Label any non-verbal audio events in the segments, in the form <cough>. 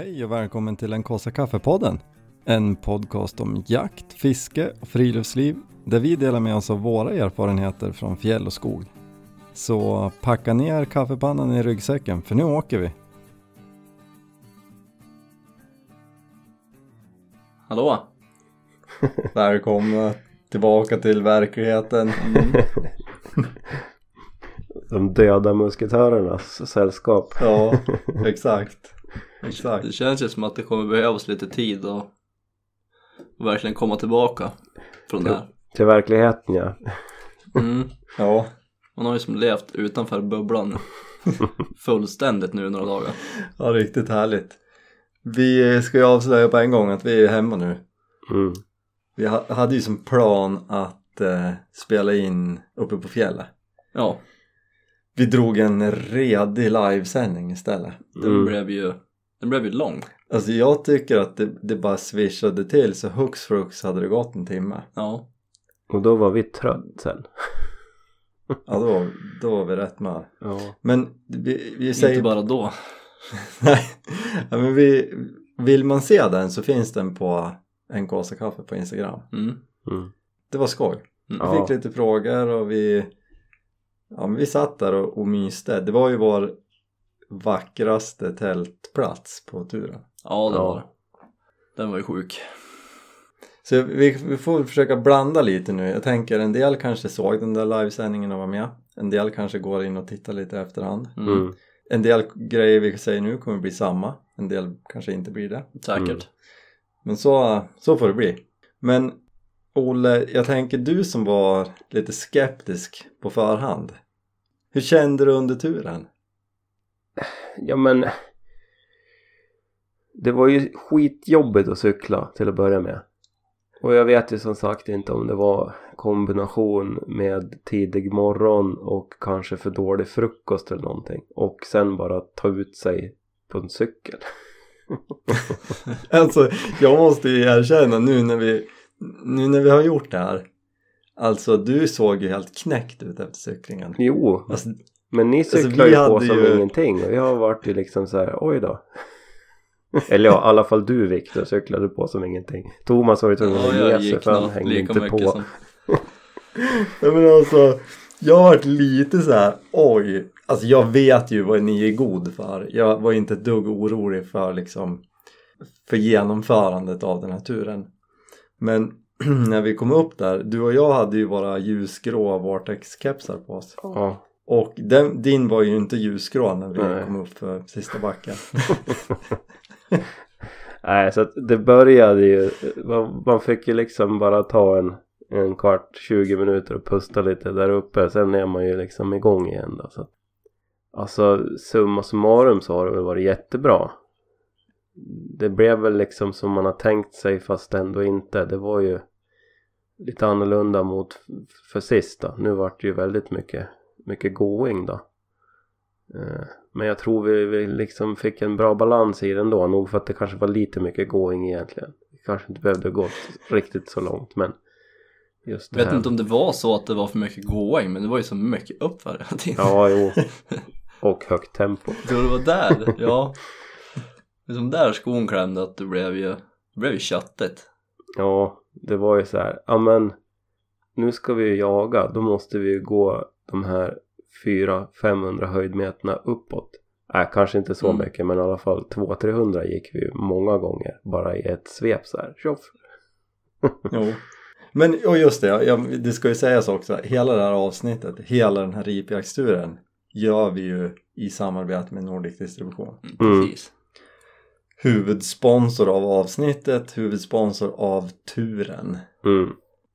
Hej och välkommen till den kaffe kaffepodden. En podcast om jakt, fiske och friluftsliv där vi delar med oss av våra erfarenheter från fjäll och skog. Så packa ner kaffepannan i ryggsäcken för nu åker vi. Hallå? <laughs> Välkomna tillbaka till verkligheten. <laughs> De döda musketörernas sällskap. Ja, <laughs> exakt. Exakt. Det känns ju som att det kommer behövas lite tid och, och verkligen komma tillbaka från det här. Till verkligheten ja. Mm. Ja, Man har ju som levt utanför bubblan <laughs> fullständigt nu några dagar. ja riktigt härligt. Vi ska ju avslöja på en gång att vi är hemma nu. Mm. Vi ha- hade ju som plan att eh, spela in uppe på fjället. Ja, Vi drog en redig livesändning istället. den Mm. blev ju den blev ju lång. Alltså jag tycker att det, det bara swishade till så hux flux hade det gått en timme. Ja, Och då var vi trött sen. Ja då, då var vi rätt med. Ja. Men vi, vi säger... inte bara då. <laughs> Nej, ja, men vi, vill man se den så finns den på en kaffe på Instagram. Mm. Mm. Det var skoj. Vi Mm. Ja. fick lite frågor och vi, ja, men vi satt där och, och myste. Det var ju vår vackraste tältplats på turen. Ja, det Ja. var det. Den var ju sjuk. Så vi, vi får försöka blanda lite nu. Jag tänker en del kanske såg den där livesändningen och var med. En del kanske går in och tittar lite i efterhand. Mm. Mm. En del grejer vi säger nu kommer bli samma. En del kanske inte blir det. Säkert. Mm. Men så, så får det bli. Men Olle, jag tänker du som var lite skeptisk på förhand. Hur kände du under turen? ja men det var ju skitjobbigt att cykla till att börja med. Och jag vet ju som sagt inte om det var kombination med tidig morgon och kanske för dålig frukost eller någonting. Och sen bara ta ut sig på en cykel. <laughs> Alltså, jag måste ju erkänna nu när vi, nu när vi har gjort det här. Alltså, du såg ju helt knäckt ut efter cyklingen. Jo, Alltså, Men ni Alltså, cyklar vi ju på som ju- ingenting och jag har varit ju liksom så här, oj då. <laughs> Eller ja, i alla fall du Viktor cyklade på som ingenting. Thomas var ju tvungen att ge sig för han hängde inte på. som... <laughs> Ja, men alltså, jag har varit lite så här, oj. Alltså jag vet ju vad ni är god för. Jag var inte ett dugg orolig för liksom för genomförandet av den här turen. Men <clears throat> när vi kom upp där, du och jag hade ju våra ljusgrå Vortex-kepsar på oss. Ja, Och den, din var ju inte ljusgrå när vi Nej. kom upp för sista backen. <laughs> nej så att det började ju, man, man fick ju liksom bara ta en, en kvart, 20 minuter och pusta lite där uppe. Sen är man ju liksom igång igen då. Så. att- Alltså summa summarum så har det väl varit jättebra. Det blev väl liksom som man har tänkt sig fast ändå inte. Det var ju lite annorlunda mot för sist då. Nu vart det ju väldigt mycket, mycket going då. Eh, Men jag tror vi, vi liksom fick en bra balans i den då. Nog för att det kanske var lite mycket going egentligen. Vi kanske inte behövde gå riktigt så långt men just det Jag vet här. inte om det var så att det var för mycket going men det var ju så mycket tiden. Ja, jo. <laughs> Och högt tempo. Så det var där, ja. <laughs> Det är som där skon klämde att det blev ju, det blev ju köttigt. Ja, det var ju så här. Ja men nu ska vi ju jaga. Då måste vi ju gå de här 400-500 höjdmeterna uppåt. Nej, kanske inte så Mm. mycket men i alla fall 200-300 gick vi ju många gånger. Bara i ett svep så här. Tjoff. <laughs> Jo. Men och just det, jag, det ska ju sägas också, hela det här avsnittet, hela den här ripjaktsturen gör vi ju i samarbete med Nordic Distribution. Mm, precis. Huvudsponsor av avsnittet, huvudsponsor av turen. Mm,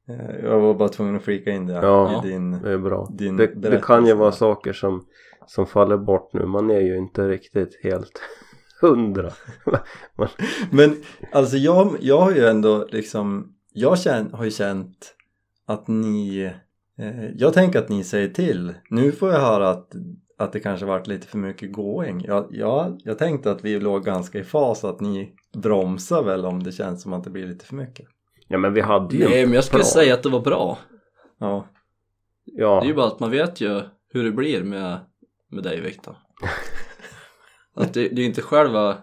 Eh, Jag var bara tvungen att flika in det Ja. i din... det är bra. Din Det, det kan ju vara saker som, som faller bort nu. Man är ju inte riktigt helt <laughs> hundra. <laughs> Man, Men alltså jag, jag har ju ändå liksom, jag känn, har ju känt att ni, eh, jag tänker att ni säger till. Nu får jag höra att, att det kanske varit lite för mycket going. Jag, jag, jag tänkte att vi låg ganska i fas, att ni bromsar väl om det känns som att det blir lite för mycket. ja men vi hade ju Nej en men jag skulle plan. säga att det var bra. Ja, Ja, Det är ju bara att man vet ju hur det blir med, med dig Viktor. <laughs> Att det, det är ju inte själva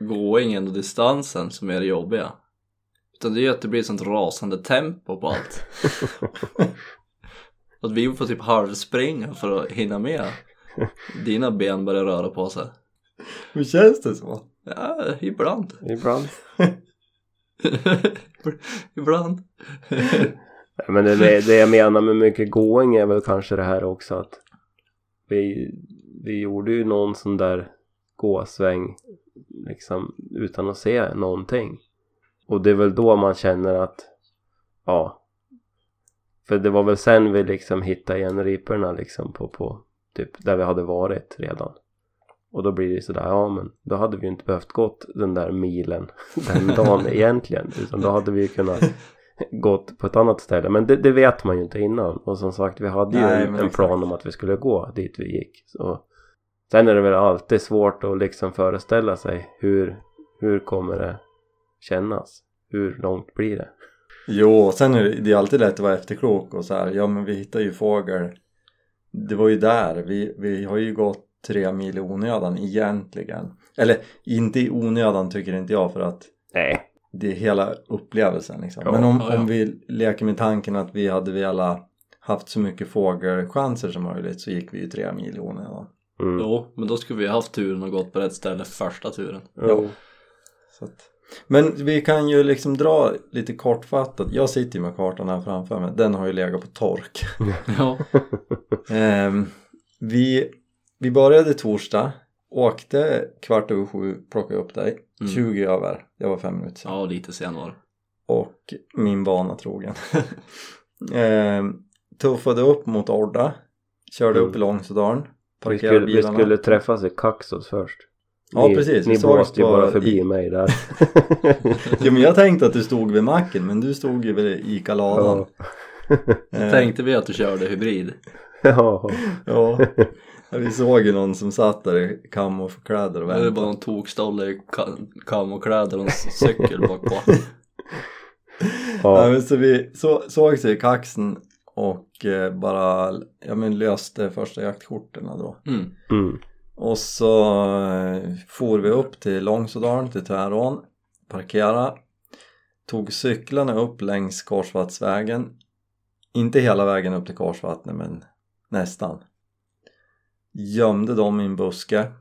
gåingen och distansen som är det jobbiga. Utan det är ju att det blir ett sånt rasande tempo på allt. <laughs> att vi får typ halvspringa för att hinna med. Dina ben börjar röra på sig. Hur känns det så? Ja, ibland. Ibland. <laughs> ibland. Men det, det, det jag menar med mycket gåing är väl kanske det här också att vi, vi gjorde ju någon sån där gåsväng liksom utan att se någonting. Och det är väl då man känner att ja. För det var väl sen vi liksom hittade igen riporna liksom på, på typ där vi hade varit redan. Och då blir det sådär, ja men då hade vi ju inte behövt gått den där milen <laughs> den dagen egentligen. Utan då hade vi ju kunnat gått på ett annat ställe. Men det, det vet man ju inte innan. Och som sagt, vi hade ju Nej, en, en plan om att vi skulle gå dit vi gick. Så. Sen är det väl alltid svårt att liksom föreställa sig hur, hur kommer det kännas? Hur långt blir det? Jo, sen är det, det är alltid lätt att vara efterklok och så här. Ja, men vi hittar ju fågel. Det var ju där. Vi, vi har ju gått tre mil i onödan egentligen. Eller inte i onödan tycker inte jag för att Nej. det är hela upplevelsen liksom. Ja, Men om, ja, ja. om vi leker med tanken att vi hade velat haft så mycket fågelchanser som möjligt så gick vi ju tre mil i onödan. Mm. Jo, men då skulle vi ha haft turen och gått på rätt ställe första turen. Jo. Så att, men vi kan ju liksom dra lite kortfattat. Jag sitter ju med kartan här framför mig. Den har ju legat på tork. <laughs> Ja. Ehm, vi, vi började torsdag. Åkte kvart över sju, plockade upp dig. Mm. 20 över. Jag var fem minuter sen. Ja, lite sen var. Och min vana trogen. <laughs> ehm, tuffade upp mot Orda. Körde Mm. upp i Långsådalen. Vi skulle, vi skulle träffas i Kaxos först. Ja, ni, precis. Ni blåste ju bara förbi i- mig där. <laughs> Ja men jag tänkte att du stod vid macken men du stod ju vid Ica-ladan. ja. <laughs> Ehm, Tänkte vi att du körde hybrid? <laughs> ja. Ja, vi såg ju någon som satt där i kamofkläder och Det är bara väntade. någon tokstolle i ka- kamokläder och en cykel bak på. Ja. ja. men så vi så, sågs i kaxen och eh, bara ja, men löste första jaktkorten då. Mm. Mm. Och så eh, for vi upp till Långsådalen, till Tvärån, parkera, tog cyklarna upp längs Korsvattnsvägen. Inte hela vägen upp till Korsvattnet men nästan. Gömde dem i en buske.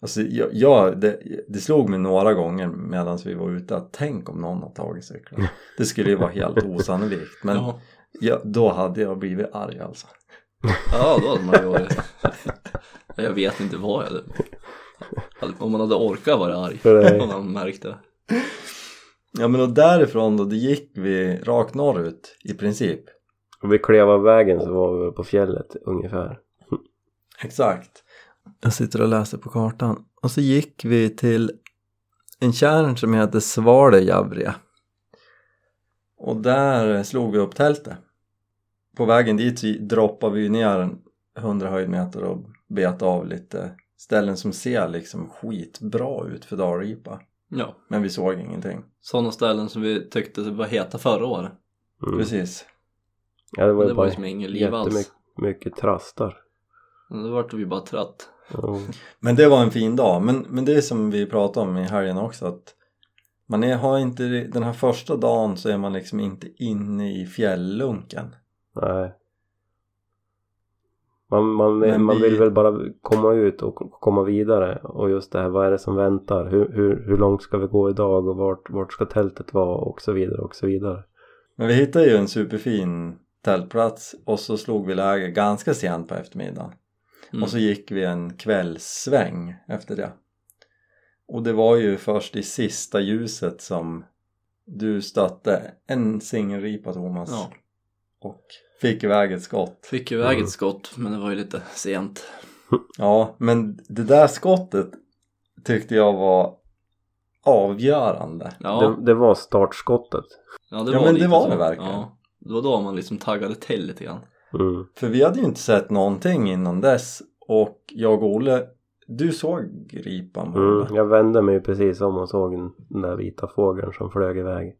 Alltså jag, jag, det, det slog mig några gånger medan vi var ute att tänk om någon har tagit cyklarna. <laughs> Det skulle ju vara helt osannolikt men Ja. ja, då hade jag blivit arg alltså. ja, då hade man ju varit... Jag vet inte vad jag hade... Om man hade orkat vara arg. Det- Om man märkte. Ja men och därifrån då, det gick vi rakt norrut i princip. Och vi klev av vägen så var vi på fjället ungefär. Exakt. Jag sitter och läser på kartan. Och så gick vi till en kärn som heter Svalejavre. Och där slog vi upp tältet. På vägen dit så droppade vi ner 100 höjdmeter och bet av lite ställen som ser liksom skitbra ut för dalripa. Ja, Men vi såg ingenting. sådana ställen som vi tyckte var heta förra året. Mm. Precis. Ja, det var Men ju det var bara liksom ingen liv alls. mycket trastar. Men Då vart vi bara trött. Ja. Men det var en fin dag. Men, men det är som vi pratade om i helgen också att man är, har inte, den här första dagen så är man liksom inte inne i fjällunken. Nej. Man, man, Men man vi- vill väl bara komma ut och komma vidare och just det här, vad är det som väntar? Hur, hur, hur långt ska vi gå idag och vart, vart ska tältet vara och så vidare och så vidare. Men vi hittade ju en superfin tältplats och så slog vi läger ganska sent på eftermiddagen. Mm. Och så gick vi en kvällssväng efter det. Och det var ju först i sista ljuset som du stötte en singelripa Thomas Ja, och fick iväg ett skott. fick iväg Mm. ett skott men det var ju lite sent. Ja, men det där skottet tyckte jag var avgörande. Ja, Det, det var startskottet. ja, det Ja, var men det var så. det verkligen. Ja, det var då man liksom taggade till lite grann. Mm. För vi hade ju inte sett någonting innan dess och jag och Olle, du såg ripan? Mm. Jag vände mig precis om och såg den där vita fågeln som flög iväg.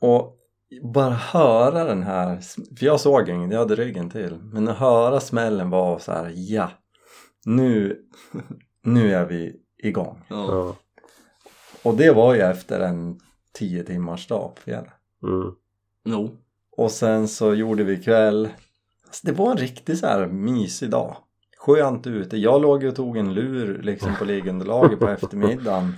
Och bara höra den här, för jag såg ingen, jag hade ryggen till. Men att höra smällen var så här, ja, nu, <laughs> nu är vi igång. Ja. Och det var ju efter en 10 timmars dag på fjället. Mm. Jo. Och sen så gjorde vi kväll. Alltså det var en riktigt så här mysig dag. Skönt ute. Jag låg och tog en lur liksom på liggunderlaget på <laughs> eftermiddagen.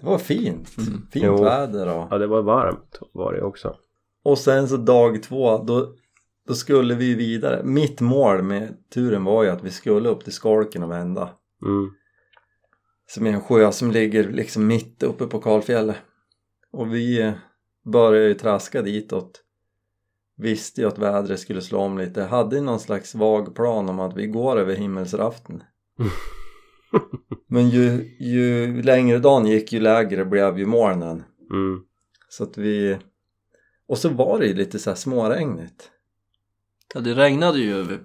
Det var fint. Mm. Fint Jo. väder och... Ja, det var varmt var det också. Och sen så dag två, då, då skulle vi vidare. Mitt mål med turen var ju att vi skulle upp till Skolken och vända. Mm. Som är en sjö som ligger liksom mitt uppe på Kalfjället. Och vi eh, började ju traska ditåt. Visste ju att vädret skulle slå om lite. Hade ju någon slags vag plan om att vi går över himmelsraften. <laughs> Men ju, ju längre dagen gick ju lägre blev ju molnen. Mm. Så att vi... Och så var det ju lite så här småregnigt. Ja, det regnade ju.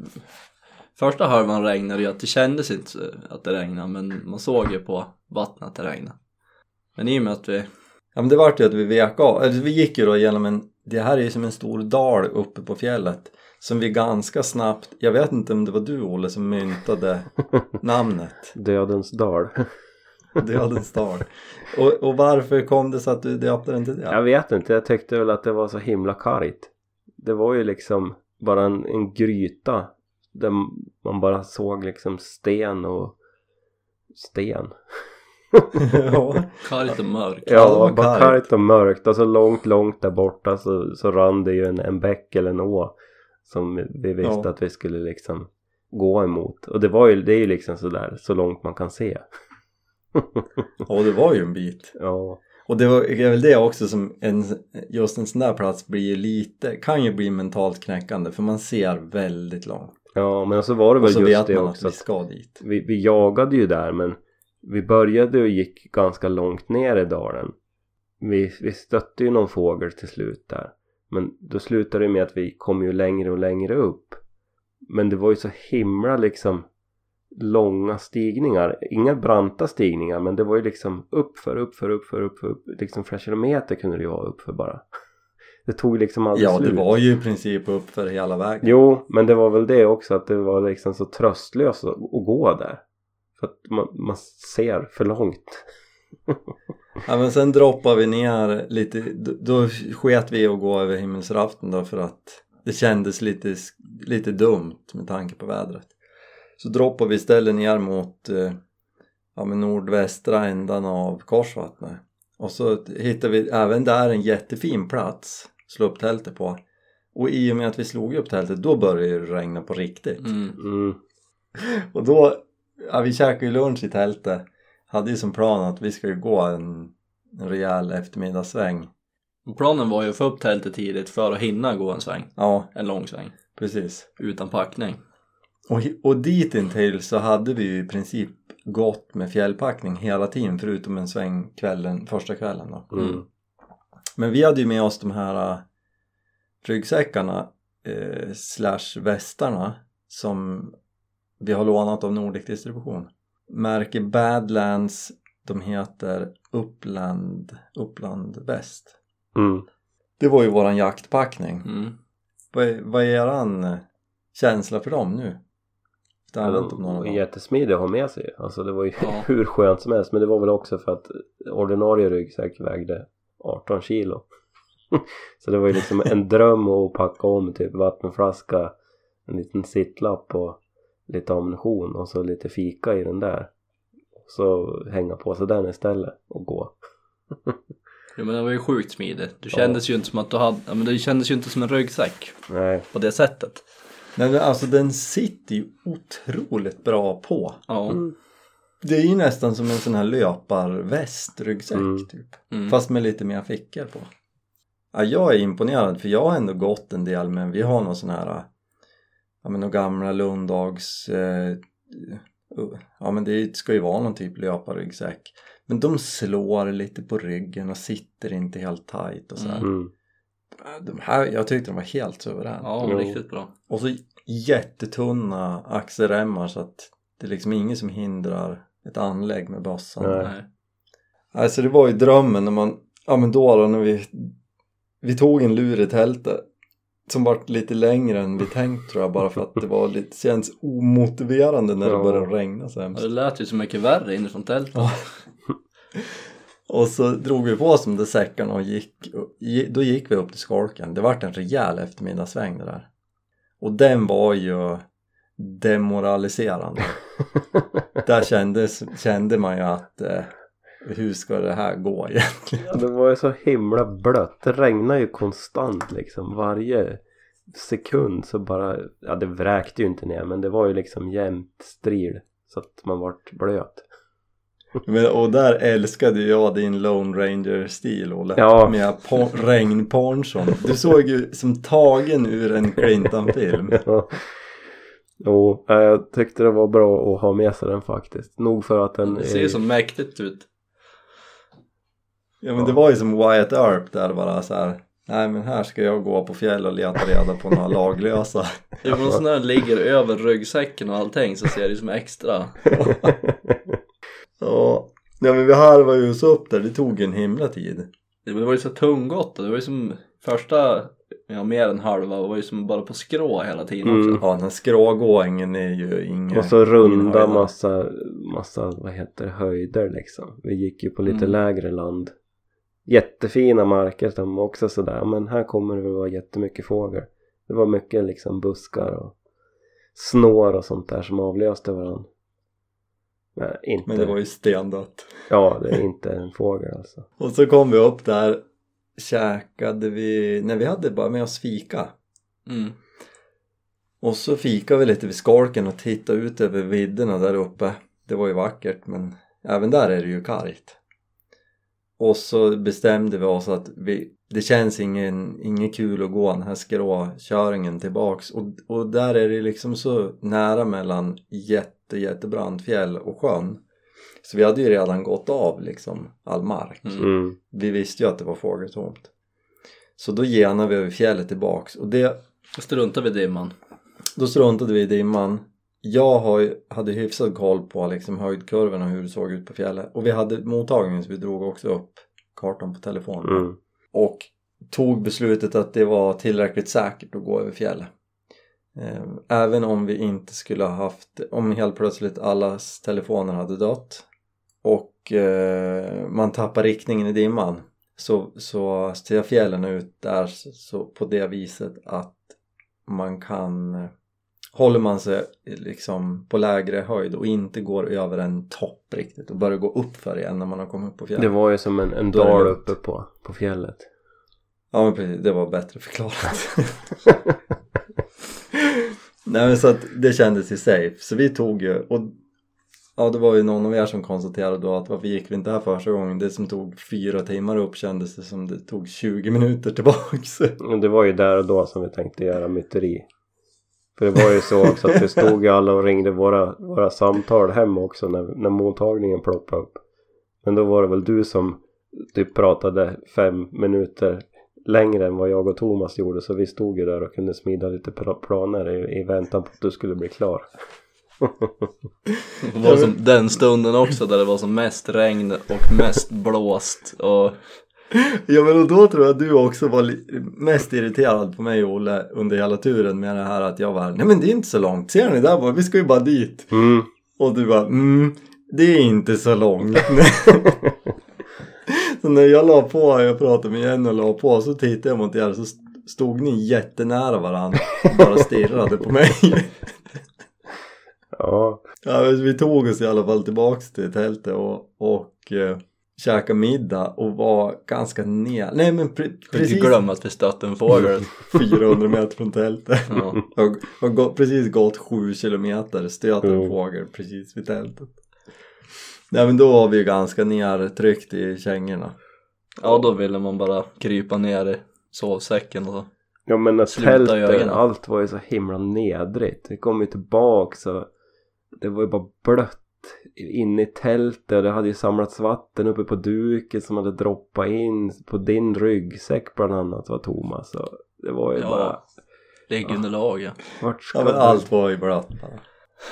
Första halvan regnade ju att det kändes inte att det regnade men man såg ju på vattnet att det regnade. Men i och med att vi, Ja men det vart ju att vi vek av, eller vi gick ju då genom en, det här är ju som en stor dal uppe på fjället som vi ganska snabbt, jag vet inte om det var du Olle som myntade <laughs> namnet, Dödens dal. <laughs> Dödens dal. Och, och varför kom det så att du döpte den till det? Jag vet inte, jag tyckte väl att det var så himla kargt. Det var ju liksom bara en, en gryta där man bara såg liksom sten och sten. <laughs> ja. kargt och mörkt. Ja, det Ja, var bara kargt. och mörkt och så långt, långt där borta så, så rann det ju en, en bäck eller en å som vi visste Ja. att vi skulle liksom gå emot. Och det var ju, det är ju liksom sådär så långt man kan se. Och det var ju en bit. <laughs> Ja, Och det var, är väl det också som en, just en sån där plats blir ju lite, kan ju bli mentalt knäckande för man ser väldigt långt. ja men så var det väl just vet det man att också vi ska dit. vi, vi jagade ju där men vi började och gick ganska långt ner i dalen. Vi, vi stötte ju någon fågel till slut där. Men då slutade det med att vi kom ju längre och längre upp. Men det var ju så himla liksom långa stigningar. Inga branta stigningar men det var ju liksom uppför, uppför, uppför, uppför. Upp. Liksom flera kilometer kunde det ju vara uppför bara. <laughs> Det tog liksom aldrig Ja, slut. det var ju i princip upp för hela vägen. Jo, men det var väl det också att det var liksom så tröstlöst att, gå där. För att man, man ser för långt. <laughs> Ja men sen droppade vi ner lite, då, då sket vi att gå över himmelsraften då för att det kändes lite, lite dumt med tanke på vädret. Så droppade vi istället ner mot eh, ja, men nordvästra ändan av Korsvattnet. Och så hittade vi även där en jättefin plats att slå upp tältet på. Och i och med att vi slog upp tältet då började det regna på riktigt. Mm. Mm. <laughs> Och då, ja, vi käkade ju lunch i tältet. Hade ju som plan att vi skulle gå en, en rejäl eftermiddagssväng. Och planen var ju att få upp tältet tidigt för att hinna gå en sväng. Ja, En lång sväng. precis. Utan packning. Och, och dit intill så hade vi ju i princip gått med fjällpackning hela tiden förutom en sväng kvällen, första kvällen då. Mm. Men vi hade ju med oss de här äh, ryggsäckarna eh, slash västarna som vi har lånat av Nordic Distribution. Märke Badlands, de heter Uppland, Uppland Väst. Mm. Det var ju våran jaktpackning. Mm. Vad är, vad är eran eh, känsla för dem nu? Har använt dem några Ja, dagar. jättesmidig att ha med sig. Alltså det var ju Ja. <laughs> hur skönt som helst. Men det var väl också för att ordinarie ryggsäck vägde 18 kilo. <laughs> Så det var ju liksom en dröm att packa om typ vattenflaska, en liten sittlapp och lite ammunition och så lite fika i den där. Så hänga på sig den istället och gå. <laughs> Ja, men det var ju sjukt smidigt. Det kändes ju inte som att du hade, ja, men det kändes ju inte som en ryggsäck Nej. på det sättet. Nej men alltså den sitter ju otroligt bra på. Ja. Det är ju nästan som en sån här löparväst, ryggsäck Mm. typ. Mm. Fast med lite mer fickor på. Ja, jag är imponerad för jag har ändå gått en del men vi har någon sån här ja men några gamla Lundags eh, ja men det ska ju vara någon typ löparryggsäck men de slår lite på ryggen och sitter inte helt tight och så här. Mm. De här jag tyckte de var helt suveräna Ja, Jo. riktigt bra. och så jättetunna axelremmar så att det är liksom inget som hindrar ett anlägg med bössan Nej. Alltså det var ju drömmen när man, ja men då då när vi, vi tog en lur i tältet som vart lite längre än vi tänkt tror jag bara för att det var lite, känns omotiverande när det Ja. började regna så Ja, hemskt. det lät ju så mycket värre inifrån tältet. <laughs> Och så drog vi på oss de där säckarna och gick, då gick vi upp till skolken. Det vart en rejäl eftermiddagssväng det där. Och den var ju demoraliserande. <laughs> Där kändes, kände man ju att eh, hur ska det här gå egentligen? Ja, det var ju så himla blött. Det regnade ju konstant liksom. Varje sekund så bara, ja det vräkte ju inte ner men det var ju liksom jämnt stril så att man vart blöt. Men, och där älskade jag din Lone Ranger-stil Olle. Ja. Med po- regnponchon. Du såg ju som tagen ur en Clinton-film. <laughs> Ja. Jo, jag tyckte det var bra att ha med sig den faktiskt. Nog för att den Det ser ju så mäktigt ut. Ja men det var ju som Wyatt Earp där bara så här. Nej men här ska jag gå på fjäll och leta reda på några laglösa. <laughs> Jo men sån där ligger över ryggsäcken och allting så ser det ju som extra. <laughs> Ja. ja men vi harvade ju oss upp där. Det tog en himla tid. Det var ju så tunggott det var ju som första, ja mer än halva var ju som bara på skrå hela tiden också. Mm. Ja den här skrågåingen är ju ingen Och så runda massa, massa, vad heter det, höjder liksom. Vi gick ju på lite Mm. lägre land. Jättefina marker som också sådär, men här kommer det väl vara jättemycket fågel. Det var mycket liksom buskar och snår och sånt där som avlöste varandra. Men inte, Men det var ju stendött. ja det är inte en fågel alltså. <laughs> Och så kom vi upp där. Käkade vi, nej vi hade bara med oss fika. Mm. Och så fikade vi lite vid skolken och tittade ut över vidderna där uppe. Det var ju vackert men även där är det ju kargt. Och så bestämde vi oss att vi, det känns ingen, ingen kul att gå den här skråköringen tillbaks. Och, och där är det liksom så nära mellan jätte, jättebrant fjäll och sjön. Så vi hade ju redan gått av liksom all mark. Mm. Mm. Vi visste ju att det var fågeltomt. Så då genade vi över fjället tillbaks och det Då struntar vi i dimman. då struntade vi i dimman. Jag har, hade hyfsad koll på liksom höjdkurvorna och hur det såg ut på fjället. Och vi hade mottagningen så vi drog också upp kartan på telefonen. Mm. Och tog beslutet att det var tillräckligt säkert att gå över fjället. Ehm, även om vi inte skulle ha haft, om helt plötsligt allas telefoner hade dött och eh, man tappar riktningen i dimman så, så ser fjällen ut där så, så på det viset att man kan eh, håller man sig liksom på lägre höjd och inte går över en topp riktigt och börjar gå upp för igen när man har kommit upp på fjället. Det var ju som en, en dal uppe på, på fjället. Ja men precis, det var bättre förklarat. <laughs> Nej men så att det kändes ju safe. Så vi tog ju, och ja det var ju någon av er som konstaterade då att varför gick vi inte här första gången? Det som tog fyra timmar upp kändes det som det tog 20 minuter tillbaks. Men det var ju där och då som vi tänkte göra myteri. För det var ju så också att vi stod ju alla och ringde våra, våra samtal hem också när, när mottagningen ploppade upp. Men då var det väl du som typ pratade fem minuter längre än vad jag och Thomas gjorde så vi stod ju där och kunde smida lite planer i, i väntan på att du skulle bli klar. Det var som den stunden också där det var som mest regn och mest blåst och <laughs> Ja men och då tror jag att du också var mest irriterad på mig och Olle under hela turen med det här att jag var Nej men det är inte så långt, ser ni där bara, vi ska ju bara dit. Mm. Och du bara mm, det är inte så långt. <laughs> så när jag la på, jag pratade med Jenny och la på så tittade jag mot er så st- stod ni jättenära varandra och bara stirrade på mig. <laughs> Ja, ja, vi tog oss i alla fall tillbaks till tältet och, och eh, käkade middag och var ganska ner, nej men pre- precis glöm att vi stötte en fågel. <laughs> 400 meter från tältet. Ja. Har gått, precis gått 7 kilometer, stöt en Mm. fågel precis vid tältet. Nej men då var vi ju ganska nertryckt i kängorna. ja då ville man bara krypa ner i sovsäcken och så. ja men när ögonen. allt var ju så himla nedrigt. Vi kom ju tillbaks och det var ju bara blött inne i tältet och det hade ju samlats vatten uppe på duken som hade droppat in på din ryggsäck bland annat var Thomas och det var ju Ja. bara Liggunderlag ja. vart ska Ja men allt var ju blött bara.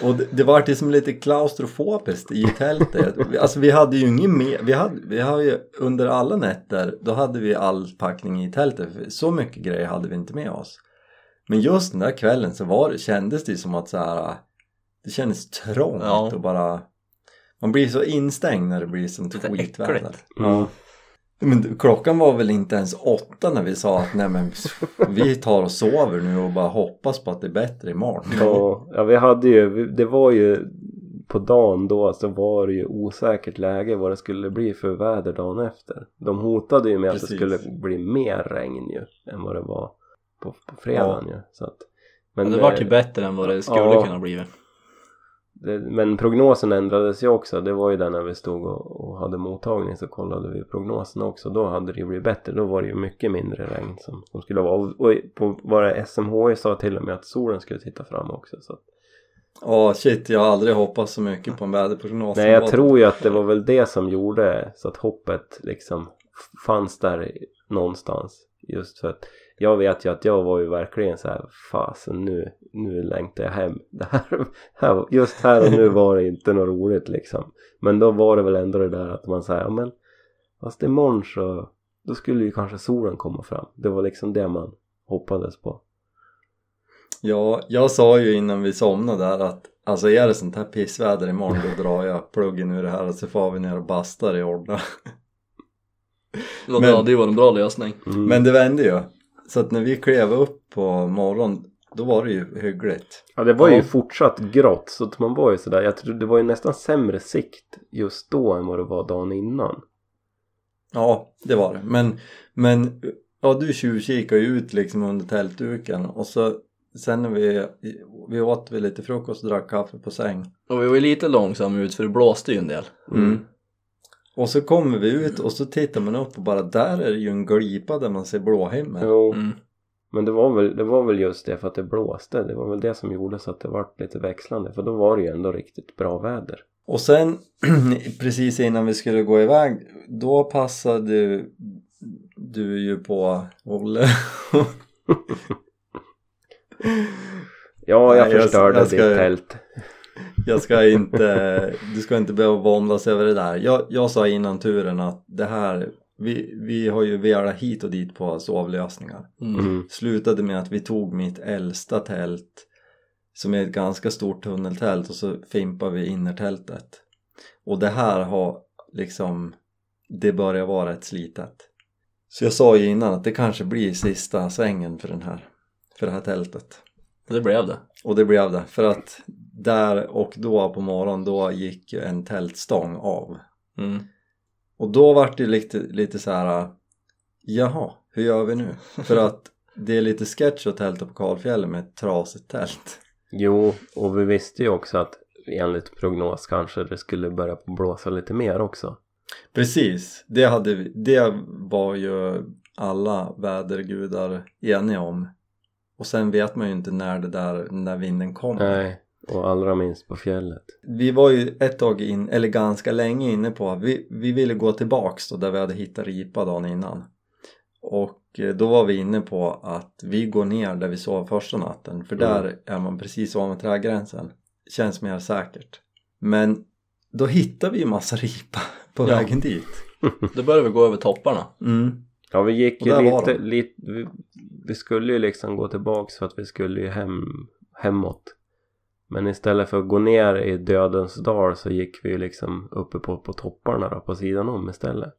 Och det, det var ju som lite klaustrofobiskt i tältet. Alltså vi hade ju ingen mer, vi hade, vi har ju under alla nätter, då hade vi all packning i tältet. Så mycket grejer hade vi inte med oss. Men just den där kvällen så var det, kändes det som att så här, det kändes trångt Ja. och bara Man blir så instängd när det blir sånt Lite skitväder. äckligt. Ja. Men klockan var väl inte ens åtta när vi sa att nej men vi tar och sover nu och bara hoppas på att det är bättre imorgon. Ja, ja vi hade ju, det var ju på dagen då så var det ju osäkert läge vad det skulle bli för väder dagen efter. De hotade ju med att det Precis. skulle bli mer regn ju än vad det var på, på fredagen ju. Så att, Men men, det vart ju eh, bättre än vad det skulle ja. kunna bli. Det, men prognosen ändrades ju också. Det var ju där när vi stod och, och hade mottagning så kollade vi prognosen också. Då hade det ju blivit bättre. Då var det ju mycket mindre regn som, som skulle vara. Och, och på, var det SMHI sa till och med att solen skulle titta fram också. Så Ja shit, jag har aldrig hoppats så mycket på en väderprognos. Nej jag tror ju att det var väl det som gjorde så att hoppet liksom fanns där någonstans. Just för att jag vet ju att jag var ju verkligen så här fasen nu, nu längtar jag hem. <laughs> Det här, just här och nu var det inte något roligt liksom. Men då var det väl ändå det där att man säger ja men fast imorgon så då skulle ju kanske solen komma fram. Det var liksom det man hoppades på. Ja, jag sa ju innan vi somnade där att alltså är det sånt här pissväder imorgon då drar jag pluggen ur det här och så får vi ner och bastar i Orda. Ja, <laughs> Men- det hade ju varit en bra lösning. Mm. Men det vände ju. Så att när vi klev upp på morgonen då var det ju hyggligt. Ja det var ju Ja. fortsatt grått så att man var ju sådär, jag tror det var ju nästan sämre sikt just då än vad det var dagen innan. Ja, det var det. Men, men ja, du tjuvkikade ju ut liksom under tältduken och så sen när vi, vi åt vi lite frukost och drack kaffe på säng. Och vi var ju lite långsamma ut för det blåste ju en del. Mm. Och så kommer vi ut och så tittar man upp och bara där är det ju en glipa där man ser blåhimmel. Jo, Mm. men det var, väl, det var väl just det för att det blåste. Det var väl det som gjorde så att det var lite växlande. För då var det ju ändå riktigt bra väder. Och sen <clears throat> precis innan vi skulle gå iväg då passade du, du ju på Olle. <laughs> Ja, jag Nej, jag- förstörde jag ska- ditt tält. Jag ska inte, du ska inte behöva våndas över det där. Jag, jag sa innan turen att det här, vi, vi har ju velat hit och dit på sovlösningar. Mm. Mm. Slutade med att vi tog mitt äldsta tält som är ett ganska stort tunneltält och så fimpar vi innertältet. Och det här har liksom, det börjar vara rätt slitet. Så jag sa ju innan att det kanske blir sista svängen för den här, för det här tältet. Det blev det. Och det blev det för att där och då på morgonen då gick en tältstång av. Mm. Och då vart det lite, lite så här. Jaha, hur gör vi nu? <laughs> För att det är lite sketch att tälta på kalfjället med ett trasigt tält. Jo, och vi visste ju också att enligt prognos kanske det skulle börja på blåsa lite mer också. Precis, det, hade vi, det var ju alla vädergudar eniga om. Och sen vet man ju inte när det där, när vinden kommer. Nej, och allra minst på fjället. Vi var ju ett tag in, eller ganska länge inne på att vi, vi ville gå tillbaks då där vi hade hittat ripa dagen innan. Och eh, då var vi inne på att vi går ner där vi sov första natten för där är man precis ovanför trädgränsen. Känns mer säkert. Men då hittade vi ju massa ripa <laughs> på Ja. vägen dit. Då började vi gå över topparna. Mm. Ja, vi gick ju lite, lite vi, vi skulle ju liksom gå tillbaks för att vi skulle ju hem, hemåt. Men istället för att gå ner i dödens dal så gick vi ju liksom uppe på, på topparna då, på sidan om istället.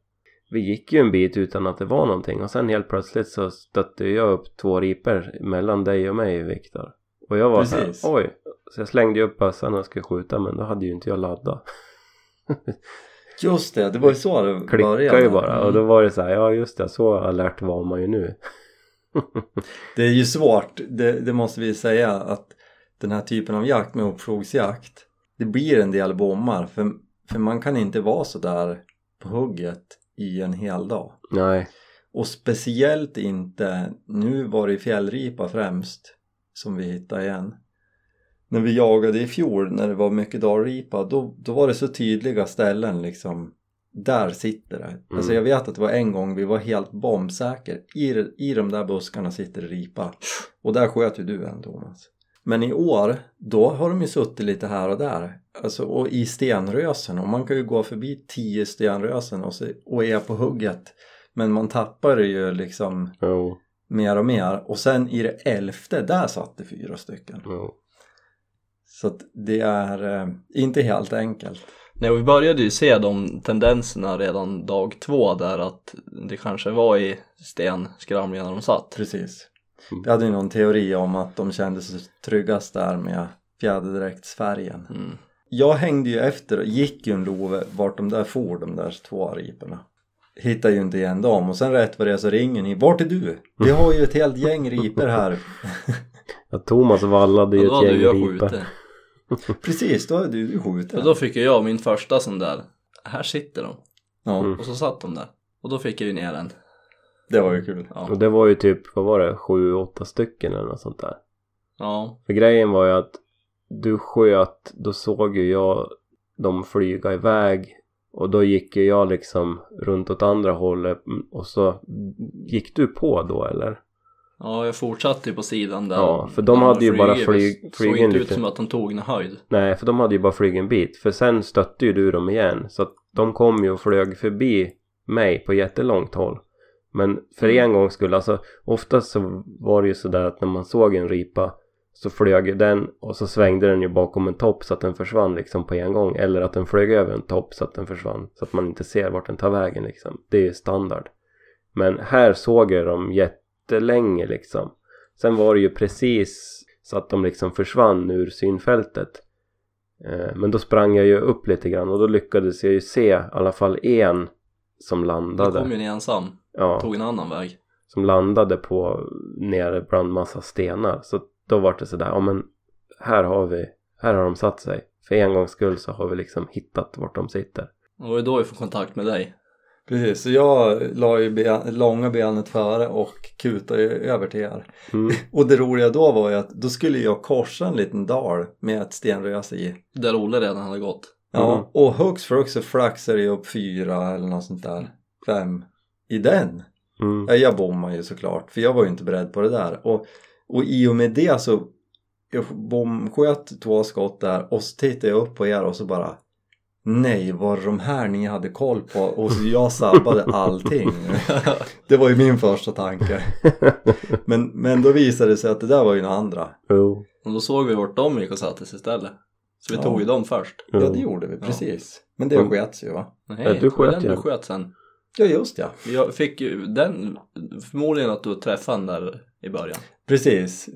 Vi gick ju en bit utan att det var någonting och sen helt plötsligt så stötte jag upp två ripor mellan dig och mig Viktor. Och jag var så här, Precis. oj. Så jag slängde ju upp bössan och skulle skjuta men då hade ju inte jag laddat. <laughs> Just det, det var ju så det Klickade började. ju bara och då var det så här, ja just det, så alert var man ju nu. <laughs> Det är ju svårt, det, det måste vi säga att den här typen av jakt med uppslogsjakt det blir en del bommar för, för man kan inte vara så där på hugget i en hel dag. Nej. Och speciellt inte, nu var det fjällripa främst som vi hittade igen. När vi jagade i fjol när det var mycket dalripa då, då var det så tydliga ställen liksom där sitter det. Alltså jag vet att det var en gång vi var helt bombsäker. I, I de där buskarna sitter det ripa. Och där sköt ju du en Thomas. Men i år, då har de ju suttit lite här och där. Alltså och i stenrösen. Och man kan ju gå förbi tio stenrösen och, så, och är på hugget. Men man tappar det ju liksom Jo. mer och mer. Och sen i det elfte, där satt det fyra stycken. jo. Så att det är eh, inte helt enkelt. Nej, och vi började ju se de tendenserna redan dag två där att det kanske var i stenskramlingarna de satt. Precis. Mm. Vi hade ju någon teori om att de kände sig tryggast där med fjäderdräktsfärgen. Mm. Jag hängde ju efter och gick ju en love vart de där for de där två riporna. Hittade ju inte igen dem och sen rätt vad det är så ringer ni. Vart är du? Vi har ju ett helt gäng riper här. <laughs> Ja, Thomas vallade ju ett gäng jag. Mm. <laughs> Precis, då är du ju skjuten. Och då fick jag min första sån där, här sitter de. Ja, Mm. Och så satt de där. Och då fick jag ju ner en. det var ju kul. Ja. Och det var ju typ, vad var det, sju, åtta stycken eller något sånt där. ja. För grejen var ju att du sköt, då såg ju jag dem flyga iväg och då gick ju jag liksom runt åt andra hållet och så gick du på då eller? Ja, jag fortsatte ju på sidan där. Ja, för de hade ju bara flyg- Det såg inte ut som att de tog någon höjd. Nej, för de hade ju bara flugit en bit. För sen stötte ju du dem igen. Så att de kom ju och flög förbi mig på jättelångt håll. Men för en gångs skull, alltså oftast så var det ju sådär att när man såg en ripa så flög ju den och så svängde den ju bakom en topp så att den försvann liksom på en gång. Eller att den flög över en topp så att den försvann. Så att man inte ser vart den tar vägen liksom. Det är ju standard. Men här såg jag dem jättelänge liksom. Sen var det ju precis så att de liksom försvann ur synfältet. Eh, Men då sprang jag ju upp lite grann och då lyckades jag ju se i alla fall en som Då landade. kom ju en ensam. Ja, Tog en annan väg. som landade på nere bland massa stenar. Så då var det sådär, ja men här har vi, här har de satt sig. För en gångs skull så har vi liksom hittat vart de sitter. Och det var då vi får kontakt med dig. Precis, så jag la ju ben, långa benet före och kutade över till er. Mm. Och det roliga då var ju att då skulle jag korsa en liten dal med ett stenröse i. Där Olle redan hade gått. Ja, Mm. och hux flux så flaxade jag upp fyra eller något sånt där. Fem. I den. Mm. Ja, jag bommade ju såklart för jag var ju inte beredd på det där. Och, och i och med det så jag bomsköt två skott där och så tittade jag upp på er och så bara Nej, var det de här ni hade koll på? Och så jag sabbade allting. <laughs> Det var ju min första tanke. <laughs> Men, men då visade det sig att det där var ju några andra. Jo. Och då såg vi vart de gick och satte sig istället. Så vi Ja. tog ju dem först. Ja, det gjorde vi, Ja. precis. Men det Mm. skets ju va? Nej, Ja, du sköt ju. du sköt sen. Ja, just ja. Jag fick ju den, förmodligen att du träffade den där i början. Precis.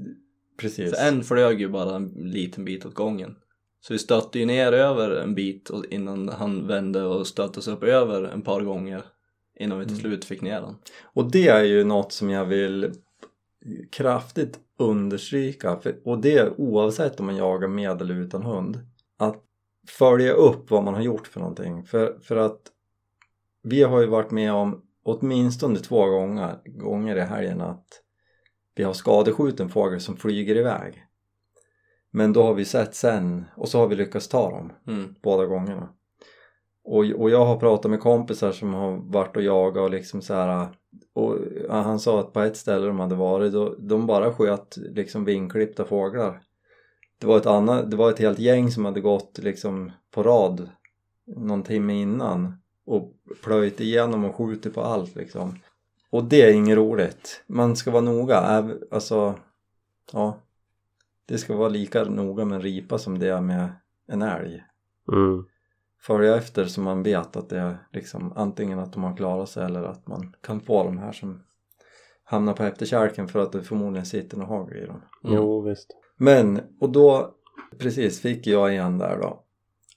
Precis. Så en flög ju bara en liten bit åt gången. Så vi stötte ju ner över en bit och innan han vände och stötte sig upp över en par gånger innan vi till Mm. slut fick ner den. Och det är ju något som jag vill kraftigt understryka och det är oavsett om man jagar med eller utan hund att följa upp vad man har gjort för någonting för, för att vi har ju varit med om åtminstone två gånger, gånger i helgen att vi har skadeskjuten fågel som flyger iväg men då har vi sett sen och så har vi lyckats ta dem Mm. båda gångerna. Och, och jag har pratat med kompisar som har varit och jagat och liksom så här och han sa att på ett ställe de hade varit då, de bara sköt liksom vinklippta fåglar. Det var ett annat, det var ett helt gäng som hade gått liksom på rad någon timme innan och plöjt igenom och skjutit på allt liksom. Och det är inget roligt. Man ska vara noga, alltså ja. Det ska vara lika noga med en ripa som det är med en älg Mm. följa efter så man vet att det är liksom antingen att de har klarat sig eller att man kan få de här som hamnar på efterkälken för att det förmodligen sitter något hagel i dem. Mm. Jo, visst. Men, och då precis fick jag igen där då.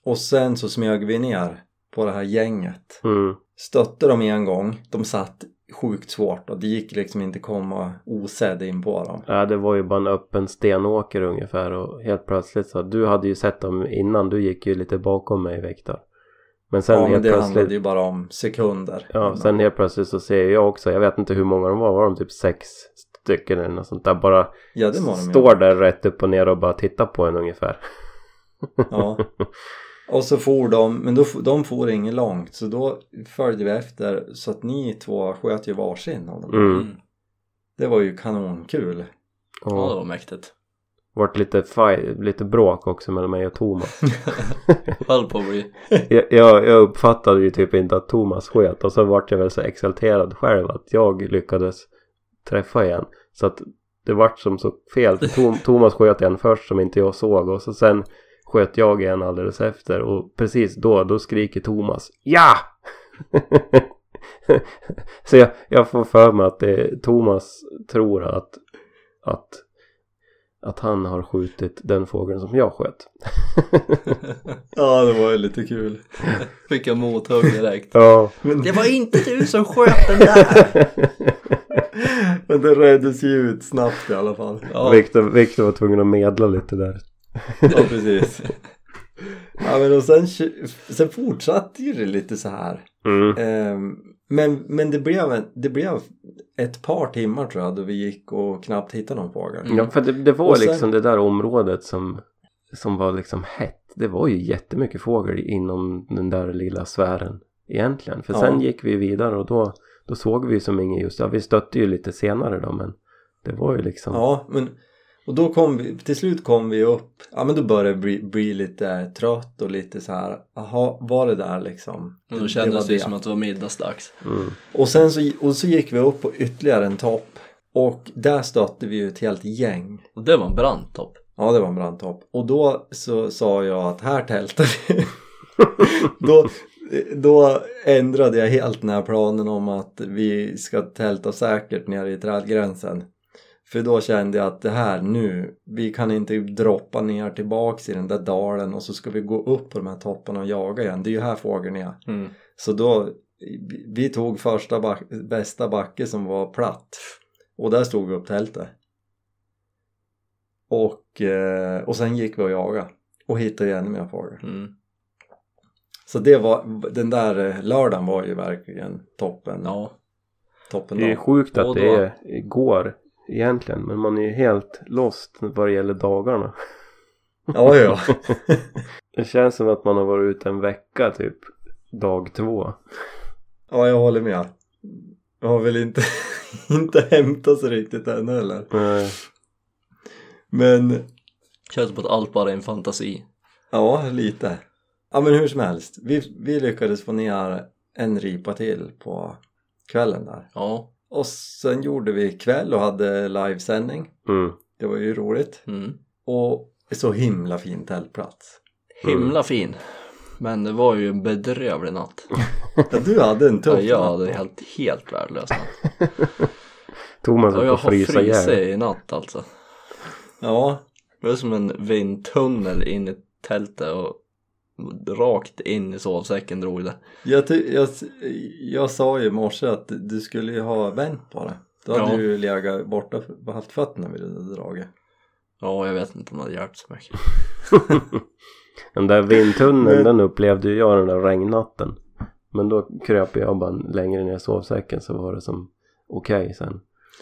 Och sen så smög vi ner på det här gänget. Mm. Stötte dem en gång, de satt sjukt svårt och det gick liksom inte komma osedd in på dem. Ja, det var ju bara en öppen stenåker ungefär och helt plötsligt så du hade ju sett dem innan, du gick ju lite bakom mig Viktor. Men sen ja, men helt det plötsligt handlade ju bara om sekunder. Ja, sen helt plötsligt så ser jag också, jag vet inte hur många de var, var de typ sex stycken eller något sånt där bara ja, det var de ju. står där rätt upp och ner och bara tittar på en ungefär. Ja. <laughs> Och så for de, men då, de for inget långt så då följde vi efter så att ni två sköt ju varsin av dem. Mm. Mm. Det var ju kanonkul. Ja, det var mäktigt. vart lite, fight, lite bråk också mellan mig och Thomas. <laughs> Höll på att bli. jag, jag, jag uppfattade ju typ inte att Thomas sköt och så vart jag väl så exalterad själv att jag lyckades träffa igen. Så att det vart som så fel. Tom, Thomas sköt en först som inte jag såg och så sen sköt jag en alldeles efter och precis då, då skriker Thomas Ja! <laughs> så jag, jag får för mig att det, Thomas tror att, att, att han har skjutit den fågeln som jag sköt. <laughs> Ja, det var ju lite kul. <laughs> Fick jag mothugg direkt. Ja. Men, Det var inte du som sköt den där! men det reddes ju ut snabbt i alla fall. Ja, Viktor, Viktor var tvungen att medla lite där. <laughs> Ja, precis. Ja, men och sen, sen fortsatte ju det lite så här. Mm. Ehm, men, men det blev, det blev ett par timmar tror jag då vi gick och knappt hittade någon fågel. Ja, för det, det var sen- liksom det där området som, som var liksom hett. Det var ju jättemycket fågel inom den där lilla sfären egentligen. För Ja. sen gick vi vidare och då, då såg vi som inget just. Ja, vi stötte ju lite senare då men det var ju liksom. Ja, men och då kom vi, till slut kom vi upp, ja men då började det bli, bli lite trött och lite så här, jaha, var det där liksom? och då var kändes det ju som att det var middagsdags. Mm. Och sen så, och så gick vi upp på ytterligare en topp och där stötte vi ju ett helt gäng. Och det var en brandtopp. Ja, det var en brandtopp. Och då så sa jag att här tältar vi. <laughs> då, då ändrade jag helt den här planen om att vi ska tälta säkert nere i trädgränsen. För då kände jag att det här nu, vi kan inte droppa ner tillbaks i den där dalen och så ska vi gå upp på de här topparna och jaga igen. Det är ju här fågeln är. Mm. Så då, vi tog första back, bästa backe som var platt och där stod vi upp tältet. Och, eh, och sen gick vi och jagade och hittade ännu mer fågel. Mm. Så det var, den där eh, lördagen var ju verkligen toppen. Ja. Toppen Det är sjukt att Och det då- är igår egentligen. Men man är ju helt lost vad det gäller dagarna. Ja, ja. <laughs> Det känns som att man har varit ute en vecka typ. Dag två. ja, jag håller med. Jag har väl inte, <laughs> inte hämtat sig riktigt än heller. Nej. Men Känns som att allt bara är en fantasi. Ja, lite. Ja, men hur som helst. Vi, vi lyckades få ner en ripa till på kvällen där. Ja. Och sen gjorde vi kväll och hade livesändning. Mm. Det var ju roligt. Mm. Och så himla fin tältplats. Himla fin. Men det var ju en bedrövlig natt. <laughs> Ja, du hade en tuff Ja, jag natt hade helt, helt värdelös natt. <laughs> Thomas Och höll jag på har att frysa frysit i natt alltså. Ja, Det var som en vindtunnel in i tältet och rakt in i sovsäcken drog det. jag, jag, jag sa ju i morse att du skulle ju ha vänt på det. Då hade Ja. du legat borta, haft fötterna vid det draget. Ja, jag vet inte om det hade hjälpt så mycket. <laughs> Den där vindtunneln den upplevde ju jag den där regnnatten. Men då kröp jag bara längre ner i sovsäcken så var det som okej sen.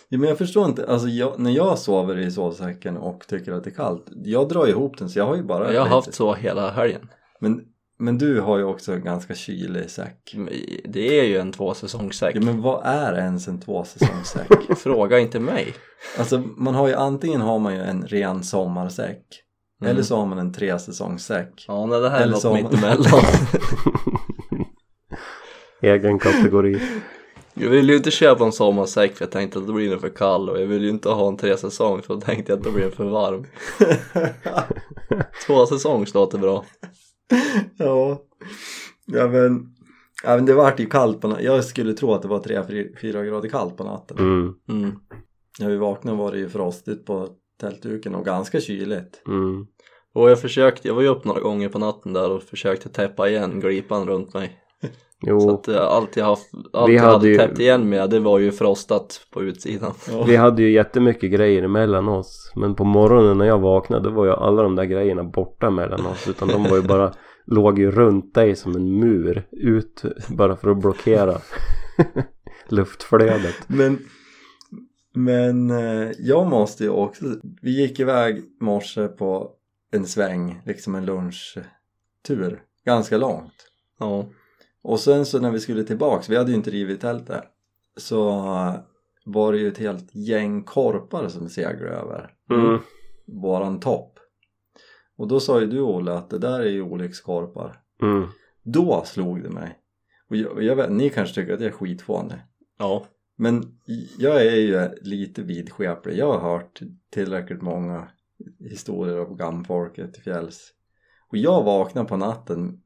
Ja, men jag förstår inte, alltså jag, när jag sover i sovsäcken och tycker att det är kallt, jag drar ihop den så jag har ju bara Jag har haft så hela helgen. Men, men du har ju också en ganska kylig säck. Det är ju en tvåsäsongssäck. Ja, men vad är ens en tvåsäsongssäck? <laughs> Fråga inte mig. alltså man har ju antingen har man ju en ren sommarsäck Mm. eller så har man en tresäsongssäck. Ja, nej, det här är Eller något man- mittemellan. <laughs> Egen kategori. Jag vill ju inte köpa en sommarsäck för jag tänkte att då blir den för kall och jag vill ju inte ha en tresäsong för då tänkte jag att då blir den för varm. <laughs> Två säsongs låter bra. <laughs> ja. ja men, ja men det vart ju kallt på natten. Jag skulle tro att det var 3-4 grader kallt på natten. Mm. Mm. När vi vaknade var det ju frostigt på tältduken och ganska kyligt. Mm. Och jag försökte, jag var ju upp några gånger på natten där och försökte täppa igen glipan runt mig. <laughs> Så Jo, att eh, allt jag, haft, allt Vi jag hade hade ju- täppt igen med det var ju frostat på utsidan. Ja. vi hade ju jättemycket grejer emellan oss. Men på morgonen när jag vaknade då var ju alla de där grejerna borta mellan oss. Utan de var ju bara, <laughs> låg ju runt dig som en mur ut bara för att blockera <laughs> luftflödet. Men, men eh, jag måste ju också, vi gick iväg morse på en sväng, liksom en lunchtur, ganska långt. Ja. Och sen så när vi skulle tillbaks, vi hade ju inte rivit tältet, så var det ju ett helt gäng korpar som seglade över Mm. våran topp. Och då sa ju du Olle att det där är ju olyckskorpar. Mm. Då slog det mig. Och jag, jag vet, ni kanske tycker att jag är skitfånig. Ja. Men jag är ju lite vidskeplig. Jag har hört tillräckligt många historier om gamfolket till fjälls. Och jag vaknar på natten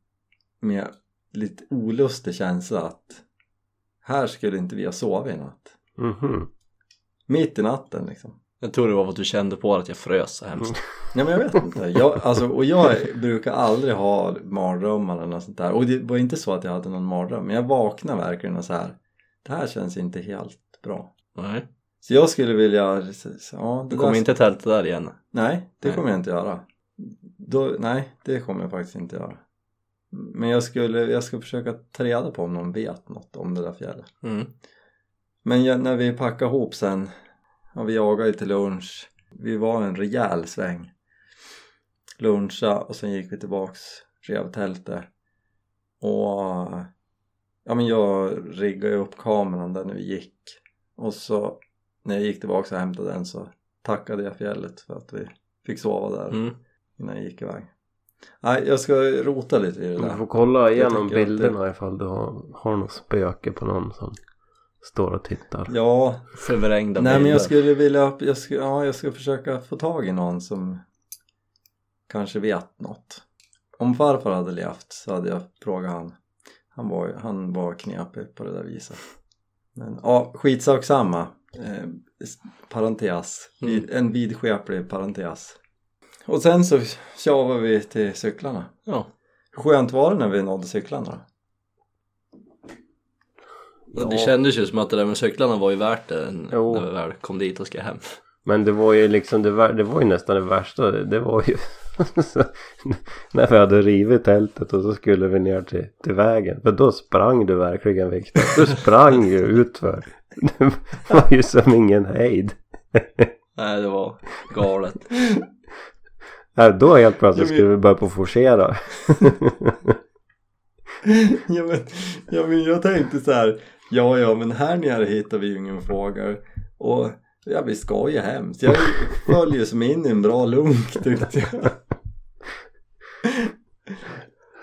med lite olustig känsla att här skulle inte vi ha sovit i natt. Mhm. Mitt i natten liksom. Jag tror det var att du kände på att jag frös så hemskt. <laughs> Nej men jag vet inte. Jag, alltså, och jag brukar aldrig ha mardrömmar eller något sånt där. Och det var inte så att jag hade någon mardröm. Men jag vaknade verkligen och så här. Det här känns inte helt bra. Nej. Så jag skulle vilja... Ja, Du kommer där- inte tälta där igen. Nej, det Nej. kommer jag inte göra. Då, nej, det kommer jag faktiskt inte göra. Men jag skulle, jag ska försöka ta reda på om någon vet något om det där fjället. Mm. Men jag, när vi packade ihop sen, ja, vi jagade till lunch. Vi var en rejäl sväng. Luncha och sen gick vi tillbaks, rev tältet. Och ja men jag riggade upp kameran där när vi gick. Och så när jag gick tillbaks och hämtade den så tackade jag fjället för att vi fick sova där Mm. innan jag gick iväg. Nej, jag ska rota lite i det Du där. får kolla igenom att det- bilderna ifall du har, har något spöke på någon som står och tittar. Ja, Förvrängda Nej men bilder. jag skulle vilja, jag ska, ja jag ska försöka få tag i någon som kanske vet något. Om farfar hade levt så hade jag frågat han. Han var, han var knepig på det där viset. Men ja, skitsak samma. Eh, parentes. Vid, En vidskeplig parentes. Och sen så tjavade vi till cyklarna. Ja. Hur skönt var det när vi nådde cyklarna? Och Det kändes ju som att det där med cyklarna var ju värt det Jo. när vi väl kom dit och ska hem. Men det var ju liksom det, vär- det var ju nästan det värsta. Det, det var ju <laughs> när vi hade rivit tältet och så skulle vi ner till, till vägen. För då sprang du verkligen Viktor. Du sprang ju <laughs> utför. Det var ju som ingen hejd. Nej det var galet. <laughs> Här, då helt plötsligt skulle vi börja på forcera. <laughs> ja, men, ja men jag tänkte så här Ja ja men här nere hittar vi ju ingen fågel Och ja vi ska ju hem Så jag följer som in i en bra lunk tyckte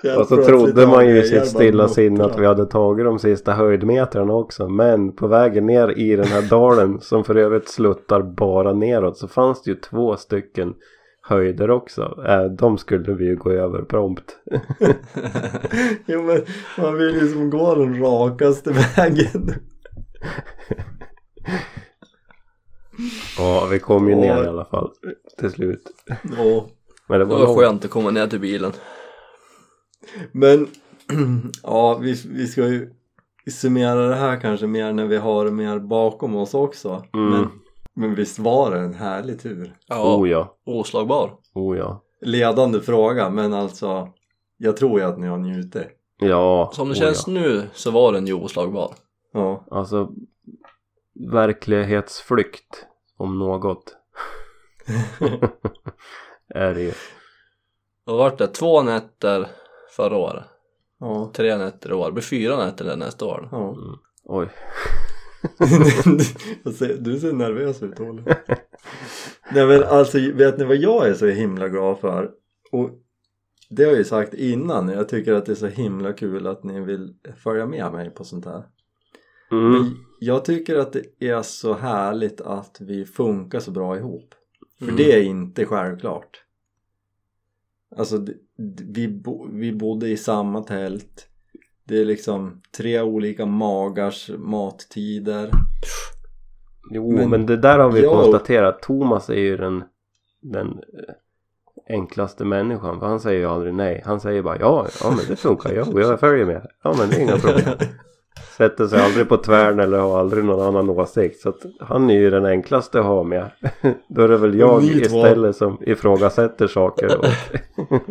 jag Och så trodde man ju i sitt stilla sinne att vi hade tagit de sista höjdmetrarna också. Men på vägen ner i den här dalen som för övrigt sluttar bara neråt så fanns det ju två stycken höjder också. Äh, de skulle vi ju gå över prompt. <laughs> Jo men man vill ju som gå den rakaste vägen Ja, vi kom ju ner i alla fall till slut. Ja Men det Det var, var långt. skönt att komma ner till bilen. Men <clears throat> ja, vi, vi ska ju summera det här kanske mer när vi har det mer bakom oss också. Mm. Men, men visst var det en härlig tur? Ja, Oh ja, oslagbar. oh ja. Ledande fråga, men alltså jag tror ju att ni har njutit. Ja, Som det oh känns ja. nu så var den ju oslagbar. Ja, Alltså verklighetsflykt om något. <laughs> är det ju. Vad vart det? Två nätter förra året. ja, Tre nätter i år. Det blir fyra nätter nästa år. ja. Oj. Ser- <laughs> du ser nervös ut Olle. Nej men alltså vet ni vad jag är så himla glad för? Och det har jag ju sagt innan, jag tycker att det är så himla kul att ni vill följa med mig på sånt här. Mm. Men jag tycker att det är så härligt att vi funkar så bra ihop. För Mm. det är inte självklart. Alltså vi, bo, vi bodde i samma tält. Det är liksom tre olika magars mattider. Jo, men, Men det där har vi jag- konstaterat. Thomas är ju den, den eh, enklaste människan. För han säger ju aldrig nej. Han säger bara ja, ja men det funkar. Ja, jag följer med. Ja, men det är inga problem. <laughs> Sätter sig aldrig på tvären eller har aldrig någon annan åsikt. Så att han är ju den enklaste att ha med. <laughs> Då är det väl jag istället som ifrågasätter saker. Och, <laughs>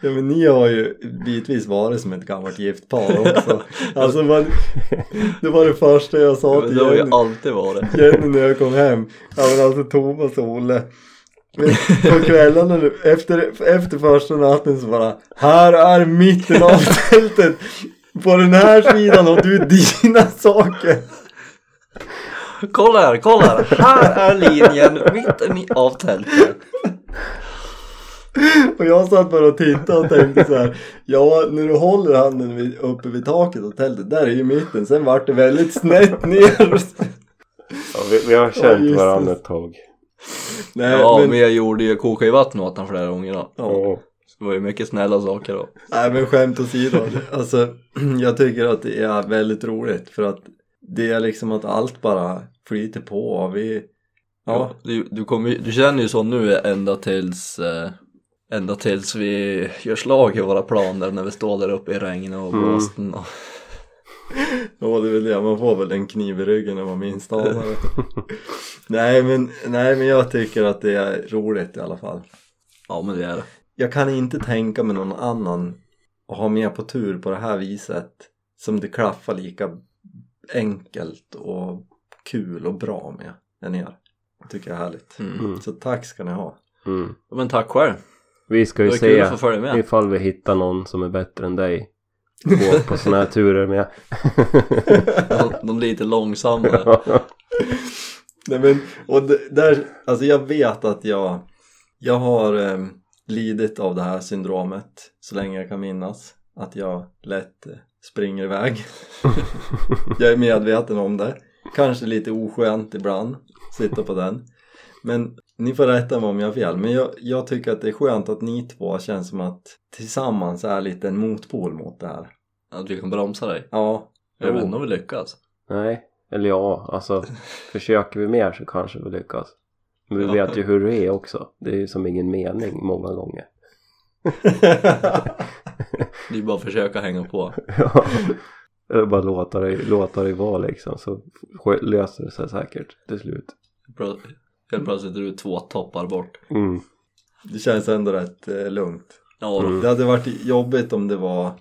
Ja men ni har ju bitvis varit som ett gammalt gift par också. <laughs> Alltså man, det var det första jag sa till det har ju Jenny. alltid varit. Jenny när jag kom hem. Ja men alltså Thomas och Olle. På kvällarna nu, efter, efter första natten så bara Här är mitten av tältet. På den här sidan har du dina saker. Kolla här, kolla här! Här är linjen mitten av tältet. Och jag satt bara och tittade och tänkte så här. Ja, när du håller handen vid, uppe vid taket och tältet, där är ju mitten. Sen vart det väldigt snett ner. Ja, vi, vi har Ja, känt just varandra ett tag. Nej, ja, men, men jag gjorde ju koka i vatten åt han flera gånger då. ja. Ja. Det var ju mycket snälla saker då. Nej men skämt åsido. Alltså, <clears throat> jag tycker att det är väldigt roligt för att det är liksom att allt bara flyter på. Vi, ja, Du, du, kommer, du känner ju så nu ända tills eh, Ända tills vi gör slag i våra planer när vi står där uppe i regn och Mm. blåsten och ja, det är väl det. Man får väl en kniv i ryggen när man minst anar det. <laughs> nej, men, nej men jag tycker att det är roligt i alla fall. Ja men det är det. Jag kan inte tänka mig någon annan att ha med på tur på det här viset som det klaffar lika enkelt och kul och bra med än er. Det tycker jag är härligt. Mm. Mm. Så tack ska ni ha. Mm. Men tack själv. Vi ska ju se ifall vi hittar någon som är bättre än dig. Gå på såna här turer med. <laughs> De, de lite långsammare. Nej men, och där, alltså jag vet att jag, jag har eh, lidit av det här syndromet så länge jag kan minnas. Att jag lätt eh, springer iväg. <laughs> jag är medveten om det. Kanske lite oskönt ibland, sitta på den. Men ni får rätta mig om jag har fel. Men jag, jag tycker att det är skönt att ni två känns som att tillsammans är lite en motpol mot det här. Att vi kan bromsa dig. Ja, Jag vet inte om vi lyckas. Nej, eller ja, alltså <laughs> försöker vi mer så kanske vi lyckas. Men vi Ja. vet ju hur det är också. Det är ju som ingen mening många gånger. <laughs> Det är bara att försöka hänga på. <laughs> Ja. Eller bara låta det, låta det vara liksom så löser det sig säkert till slut. Helt plötsligt är du två toppar bort. Mm. det känns ändå rätt eh, lugnt. Ja. Mm. Det hade varit jobbigt om det var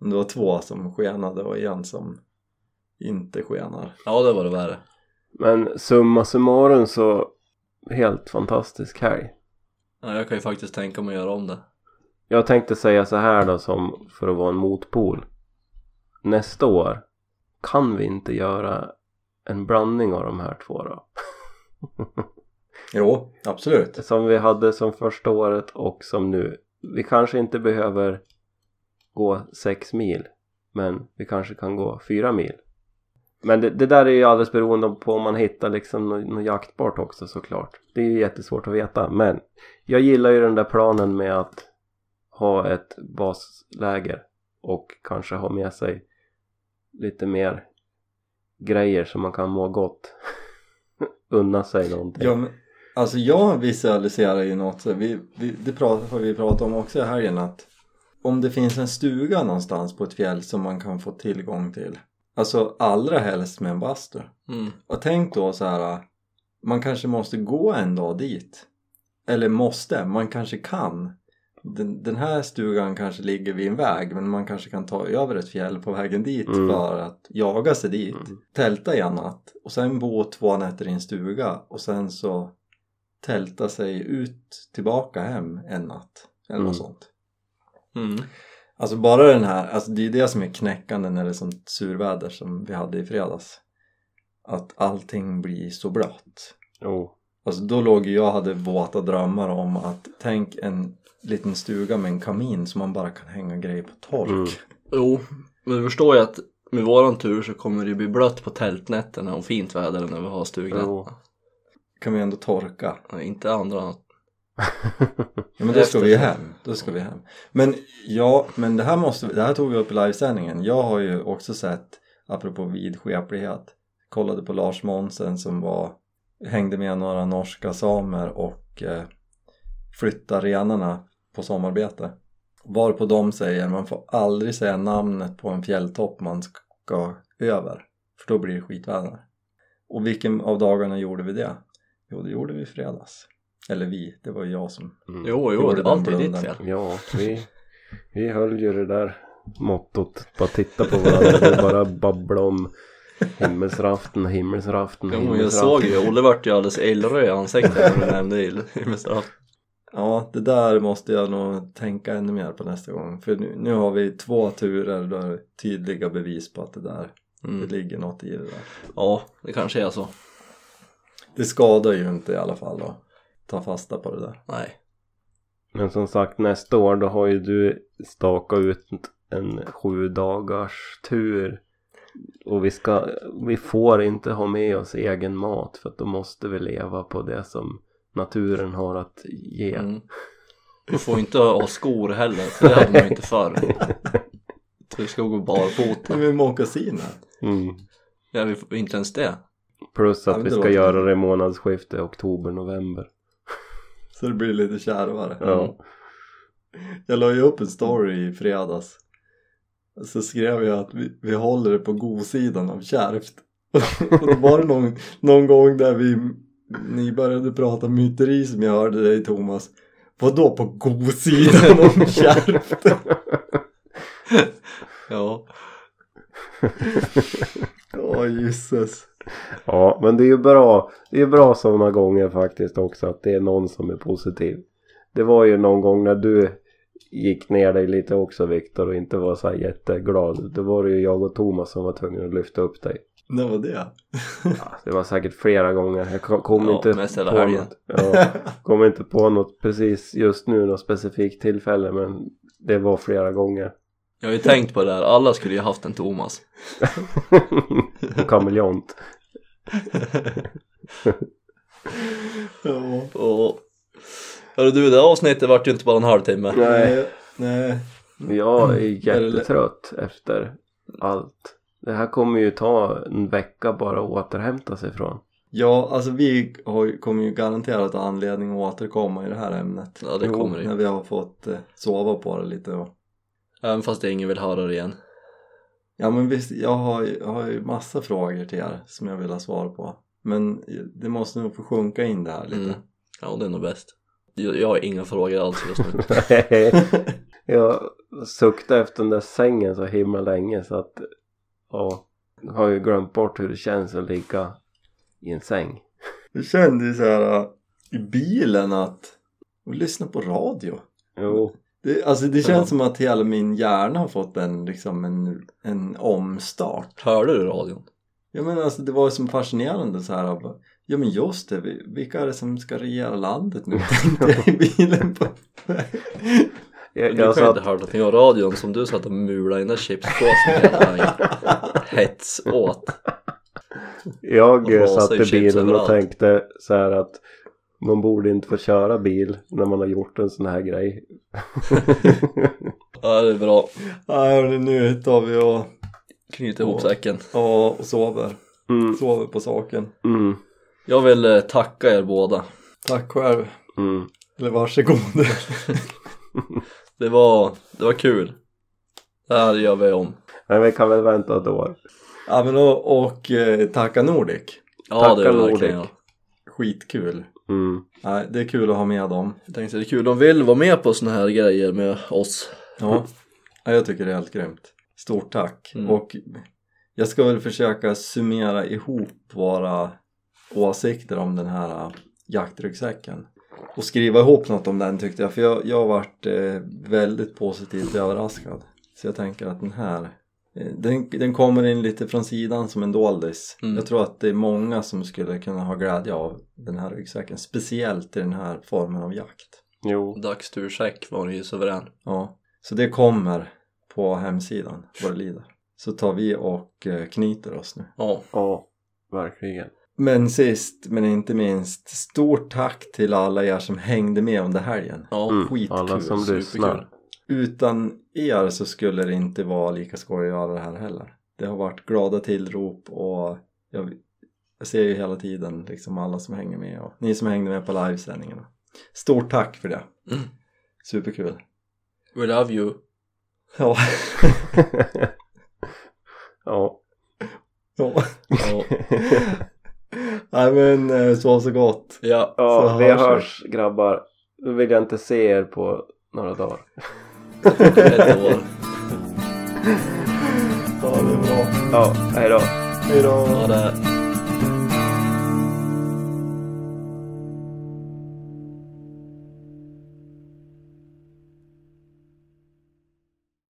om det var två som skenade och en som inte skenar. Ja det var det värre. Men summa summarum så helt fantastisk helg. Ja, jag kan ju faktiskt tänka mig att göra om det. Jag tänkte säga så här då som för att vara en motpol. Nästa år kan vi inte göra en blandning av de här två då? <laughs> Jo, absolut. Som vi hade som första året och som nu. Vi kanske inte behöver gå sex mil. Men vi kanske kan gå fyra mil. Men det, det där är ju alldeles beroende på om man hittar liksom något, något jaktbart också såklart. Det är ju jättesvårt att veta. Men jag gillar ju den där planen med att ha ett basläger. Och kanske ha med sig lite mer grejer som man kan må gott. <laughs> Unna sig någonting. Ja, men, alltså jag visualiserar ju något, så vi, vi, det pratar, har vi pratat om också i helgen att om det finns en stuga någonstans på ett fjäll som man kan få tillgång till alltså allra helst med en bastu Mm. och tänk då så här man kanske måste gå en dag dit eller måste, man kanske kan den, den här stugan kanske ligger vid en väg men man kanske kan ta över ett fjäll på vägen dit Mm. för att jaga sig dit Mm. tälta i en natt och sen bo två nätter i en stuga och sen så tälta sig ut tillbaka hem en natt eller något Mm. sånt Mm. alltså bara den här, alltså det är det som är knäckande när det är sånt surväder som vi hade i fredags att allting blir så blött Jo. Alltså då låg jag och hade våta drömmar om att tänk en liten stuga med en kamin som man bara kan hänga grejer på tork. Mm. Jo, men du förstår ju att med våran tur så kommer det bli blött på tältnätterna och fint väder när vi har stugnätterna. Kan vi ändå torka. Ja, Inte andra. <laughs> Ja, men då ska vi hem. Då ska vi hem. Men ja, men det här måste det här tog vi upp i livesändningen. Jag har ju också sett, apropå vidskeplighet, kollade på Lars Monsen som var, hängde med några norska samer och eh, flyttade renarna på sommarbete. Varpå de säger man får aldrig säga namnet på en fjälltopp man ska över. För då blir det skitväder. Och vilken av dagarna gjorde vi det? Jo, det gjorde vi i fredags. Eller vi, det var ju jag som Mm. Jo, jo, Gjorde det den är alltid ditt fel. Ja, vi, vi höll ju det där mottot. Bara titta på varandra och bara babbla om himmelsraften, himmelsraften, Jo, men jag himmelsraften. såg ju, Olle vart ju alldeles illröd i ansiktet när du nämnde Himmelsstraff. Ja, det där måste jag nog tänka ännu mer på nästa gång. För nu, nu har vi två turer där det är tydliga bevis på att det där, det Mm. ligger något i det där. Ja, det kanske är så. Det skadar ju inte i alla fall att ta fasta på det där. Nej. Men som sagt nästa år då har ju du stakat ut en sju dagars tur. Och vi ska, vi får inte ha med oss egen mat för att då måste vi leva på det som naturen har att ge. Mm. <laughs> Du får inte ha skor heller, för det hade man inte förr. Så <laughs> vi ska gå barfota. Med mockasiner. Mm. Ja, vi får inte ens det. Plus att vi det ska låter göra det i månadsskiftet oktober-november. Så det blir lite kärvare. Ja. Jag la ju upp en story i fredags. Så skrev jag att vi, vi håller det på godsidan av kärvt. <laughs> Och då var det någon, någon gång där vi, ni började prata myteri som jag hörde dig Thomas. Vadå på godsidan av <laughs> kärvt? <laughs> Ja. Åh jösses. Ja, men det är ju bra. Det är ju bra sådana gånger faktiskt också att det är någon som är positiv. Det var ju någon gång när du gick ner dig lite också Viktor och inte var så här jätteglad. Då var det ju jag och Thomas som var tvungna att lyfta upp dig. När var det? Ja, det var säkert flera gånger. Jag kom, Ja, inte på helgen. något. Ja, kom inte på något precis just nu, något specifikt tillfälle men det var flera gånger. Jag har ju tänkt på det här, alla skulle ju haft en Thomas. <laughs> Och kameleont. Ja. Och... Hörru du, det avsnittet vart ju inte bara en halvtimme. Nej. Nej. Jag är jättetrött efter allt. Det här kommer ju ta en vecka bara att återhämta sig från. Ja, alltså vi har, kommer ju garanterat ha anledning att återkomma i det här ämnet. Ja, det kommer det ju. När vi har fått eh, sova på det lite och Även fast ingen vill höra det igen. Ja men visst, jag har, ju- jag har ju massa frågor till er som jag vill ha svar på. Men det måste nog få sjunka in det här lite. Mm. Ja, det är nog bäst. Jag, har inga frågor alls just nu. <laughs> jag suktade efter den där sängen så himla länge så att ja, jag har ju glömt bort hur det känns att ligga i en säng. Jag kände ju så här äh, i bilen att och lyssna på radio. Jo, Det, alltså det känns Ja. som att hela min hjärna har fått en, liksom en, en omstart. Hörde du radion? Ja men alltså det var ju som fascinerande så här. Ja men just det, vi- vilka är det som ska regera landet nu? <laughs> Tänkte jag i bilen på jag, jag ju inte höra någonting av radion som du satt och mulade i den chipspåsen. Hets åt. jag satt i bilen och tänkte så här att man borde inte få köra bil när man har gjort en sån här grej. Ja, det är bra. Nej hörni, nu tar vi och, Knyta ihop Ja. säcken. och, och sover. Mm, Sover på saken. mm, Jag vill eh, tacka er båda. Tack själv. mm. Eller varsågod. <laughs> Det var, det var kul. Det här gör vi om. Men vi kan väl vänta ett år. ja men och, och eh, tacka Nordic. Ja, Tacka det är Nordic. verkligen. Skitkul. Mm. Nej, det är kul att ha med dem. Jag tänkte det är kul, de vill vara med på såna här grejer med oss. Ja, ja jag tycker det är helt grymt. Stort tack. Mm. Och jag ska väl försöka summera ihop våra åsikter om den här äh, jaktryggsäcken. Och skriva ihop något om den tyckte jag. För jag, jag har varit eh, väldigt positivt överraskad. Så jag tänker att den här eh, den, den kommer in lite från sidan som en doldis. Mm. Jag tror att det är många som skulle kunna ha glädje av den här ryggsäcken. Speciellt i den här formen av jakt. Jo. Dagstursäck var ju suverän. Ja, så det kommer på hemsidan vad det lider. Så tar vi och eh, knyter oss nu. Ja, Ja, verkligen. Men sist men inte minst, stort tack till alla er som hängde med under helgen. ja. Mm. Skitkul, Alla som superkul. lyssnar. Utan er så skulle det inte vara lika skoj att göra det här heller. Det har varit glada tillrop och jag, jag ser ju hela tiden liksom alla som hänger med och ni som hängde med på livesändningarna. Stort tack för det. Mm. Superkul. We love you. Ja. <laughs> ja. ja. Ja, <laughs> Nej men eh, sov så gott. ja. Ja, Så vi hörs hörs grabbar. Nu vill jag inte se er på några dagar. ett år. <laughs> Ja det är bra. Ja, hejdå. Hejdå. Ja, det.